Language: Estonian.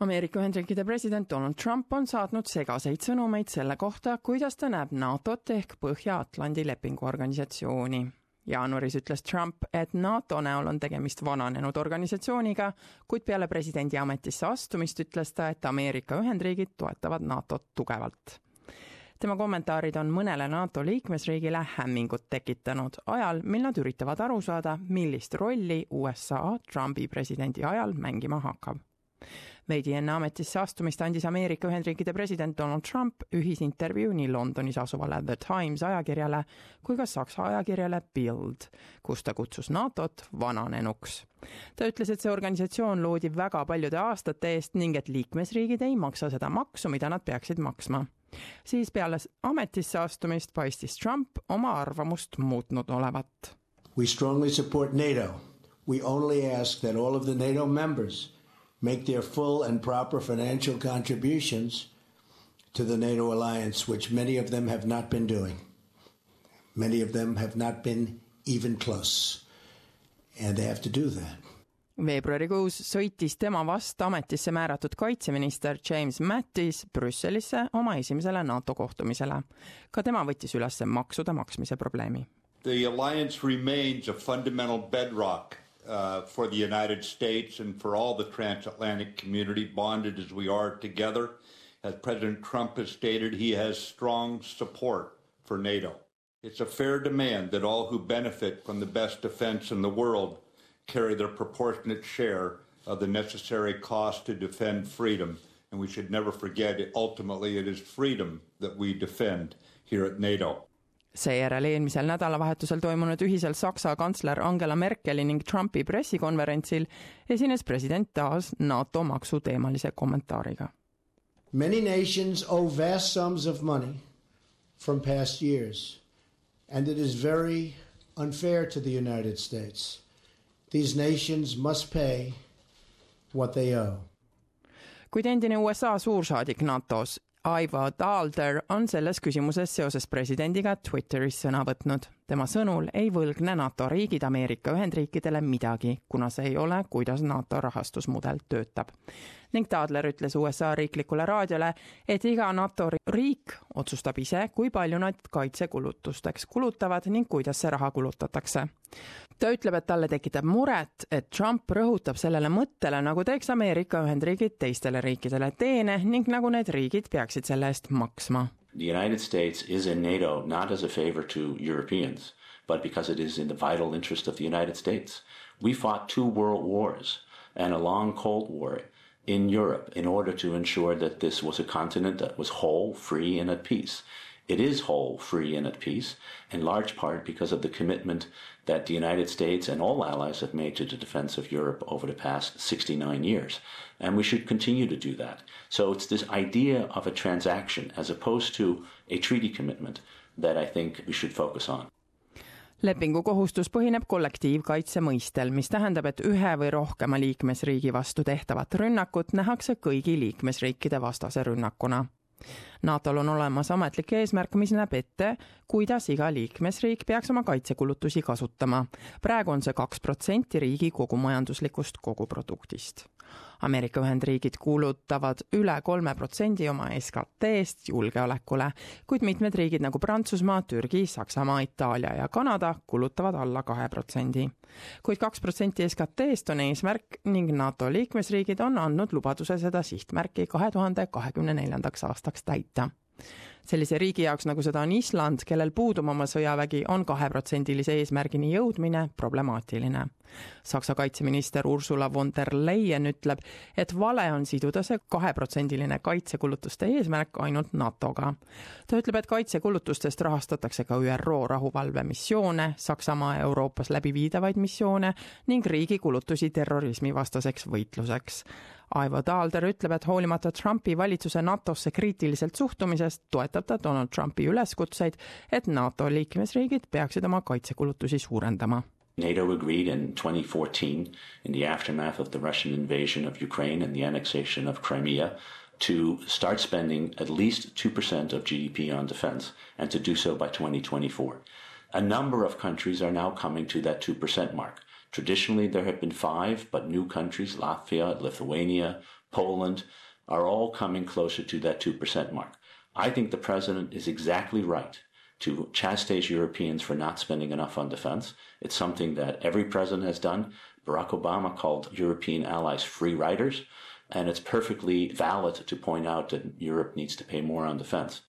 Ameerika Ühendriikide president Donald Trump on saatnud segaseid sõnumeid selle kohta, kuidas ta näeb NATO-t ehk Põhja-Atlandi Lepingu Organisatsiooni. jaanuaris ütles Trump, et NATO näol on tegemist vananenud organisatsiooniga, kuid peale presidendi ametisse astumist ütles ta, et Ameerika Ühendriigid toetavad NATO-t tugevalt tema kommentaarid on mõnele NATO liikmesriigile hämmingut tekitanud ajal, mil nad üritavad aru saada, millist rolli USA Trumpi presidendi ajal mängima hakkab veidi enne ametisse astumist andis Ameerika Ühendriikide president Donald Trump ühisintervjuu nii Londonis asuvale The Times ajakirjale kui ka Saksa ajakirjale Bild, kus ta kutsus NATO-t vananenuks. ta ütles, et see organisatsioon loodi väga paljude aastate eest ning et liikmesriigid ei maksa seda maksu, mida nad peaksid maksma siis peale ametisse astumist paistis Trump oma arvamust muutnud olevat. We strongly support NATO. We only ask that all of the NATO members make their full and proper financial contributions to the NATO alliance, which many of them have not been doing. Many of them have not been even close. And they have to do that. veebruarikuus sõitis tema vastu ametisse määratud kaitseminister James Mattis Brüsselisse oma esimesele NATO kohtumisele. ka tema võttis üles maksude maksmise probleemi. The alliance remains a fundamental bedrock uh, for the United States and for all the transatlantic community, bonded as we are together. As President Trump has stated, he has strong support for NATO. It's a fair demand that all who benefit from the best defense in the world carry their proportionate share of the necessary cost to defend freedom. And we should never forget, ultimately, it is freedom that we defend here at NATO. Seejärel eelmisel nädalavahetusel toimunud ühisel Saksa kantsler Angela Merkeli ning Trumpi pressikonverentsil esines president taas NATO maksuteemalise kommentaariga. Many nations owe vast sums of money from past years and it is very unfair to the United States. These nations must pay what they owe. kuid endine USA suursaadik NATO-s Aivo Daalder on selles küsimuses seoses presidendiga Twitteris sõna võtnud. tema sõnul ei võlgne NATO riigid Ameerika Ühendriikidele midagi, kuna see ei ole, kuidas NATO rahastusmudel töötab. ning Daalder ütles USA riiklikule raadiole, et iga NATO riik otsustab ise, kui palju nad kaitsekulutusteks kulutavad ning kuidas see raha kulutatakse ta ütleb, et talle tekitab muret, et Trump rõhutab sellele mõttele, nagu teeks Ameerika Ühendriigid teistele riikidele teene ning nagu need riigid peaksid selle eest maksma. The United States is in NATO not as a favor to Europeans, but because it is in the vital interest of the United States. We fought two world wars and a long Cold War in Europe in order to ensure that this was a continent that was whole, free, and at peace. It is whole, free, and at peace, in large part because of the commitment that the United States and all allies have made to the defense of Europe over the past 69 years. And we should continue to do that. So it's this idea of a transaction as opposed to a treaty commitment that I think we should focus on. lepingu kohustus põhineb kollektiivkaitse mõistel, mis tähendab, et ühe või rohkema liikmesriigi vastu tehtavat rünnakut nähakse kõigi liikmesriikide vastase rünnakuna NATO-l on olemas ametlik eesmärk, mis näeb ette, kuidas iga liikmesriik peaks oma kaitsekulutusi kasutama. praegu on see kaks protsenti riigi kogumajanduslikust koguproduktist. Ameerika Ühendriigid kulutavad üle kolme protsendi oma SKT-st julgeolekule, kuid mitmed riigid nagu Prantsusmaa, Türgi, Saksamaa, Itaalia ja Kanada kulutavad alla kahe protsendi. kuid kaks protsenti SKT-st on eesmärk ning NATO liikmesriigid on andnud lubaduse seda sihtmärki kahe tuhande kahekümne neljandaks aastaks täita sellise riigi jaoks, nagu seda on Island, kellel puudub oma sõjavägi, on kaheprotsendilise eesmärgini jõudmine problemaatiline. Saksa kaitseminister Ursula von der Leyen ütleb, et vale on siduda see kaheprotsendiline kaitsekulutuste eesmärk ainult NATO-ga. ta ütleb, et kaitsekulutustest rahastatakse ka ÜRO rahuvalvemissioone, Saksamaa Euroopas läbiviidavaid missioone ning riigi kulutusi terrorismivastaseks võitluseks. Aivo Taalder ütleb, et hoolimata Trumpi valitsuse NATO-sse kriitiliselt suhtumisest, Donald Trumpi üleskutseid, et NATO liikmesriigid peaksid oma kaitsekulutusi suurendama. NATO agreed in 2014, in the aftermath of the Russian invasion of Ukraine and the annexation of Crimea, to start spending at least 2% of GDP on defense and to do so by 2024. A number of countries are now coming to that 2% mark. Traditionally, there have been five, but new countries, Latvia, Lithuania, Poland, are all coming closer to that 2% mark. I think the president is exactly right to chastise Europeans for not spending enough on defense. It's something that every president has done. Barack Obama called European allies free riders, and it's perfectly valid to point out that Europe needs to pay more on defense.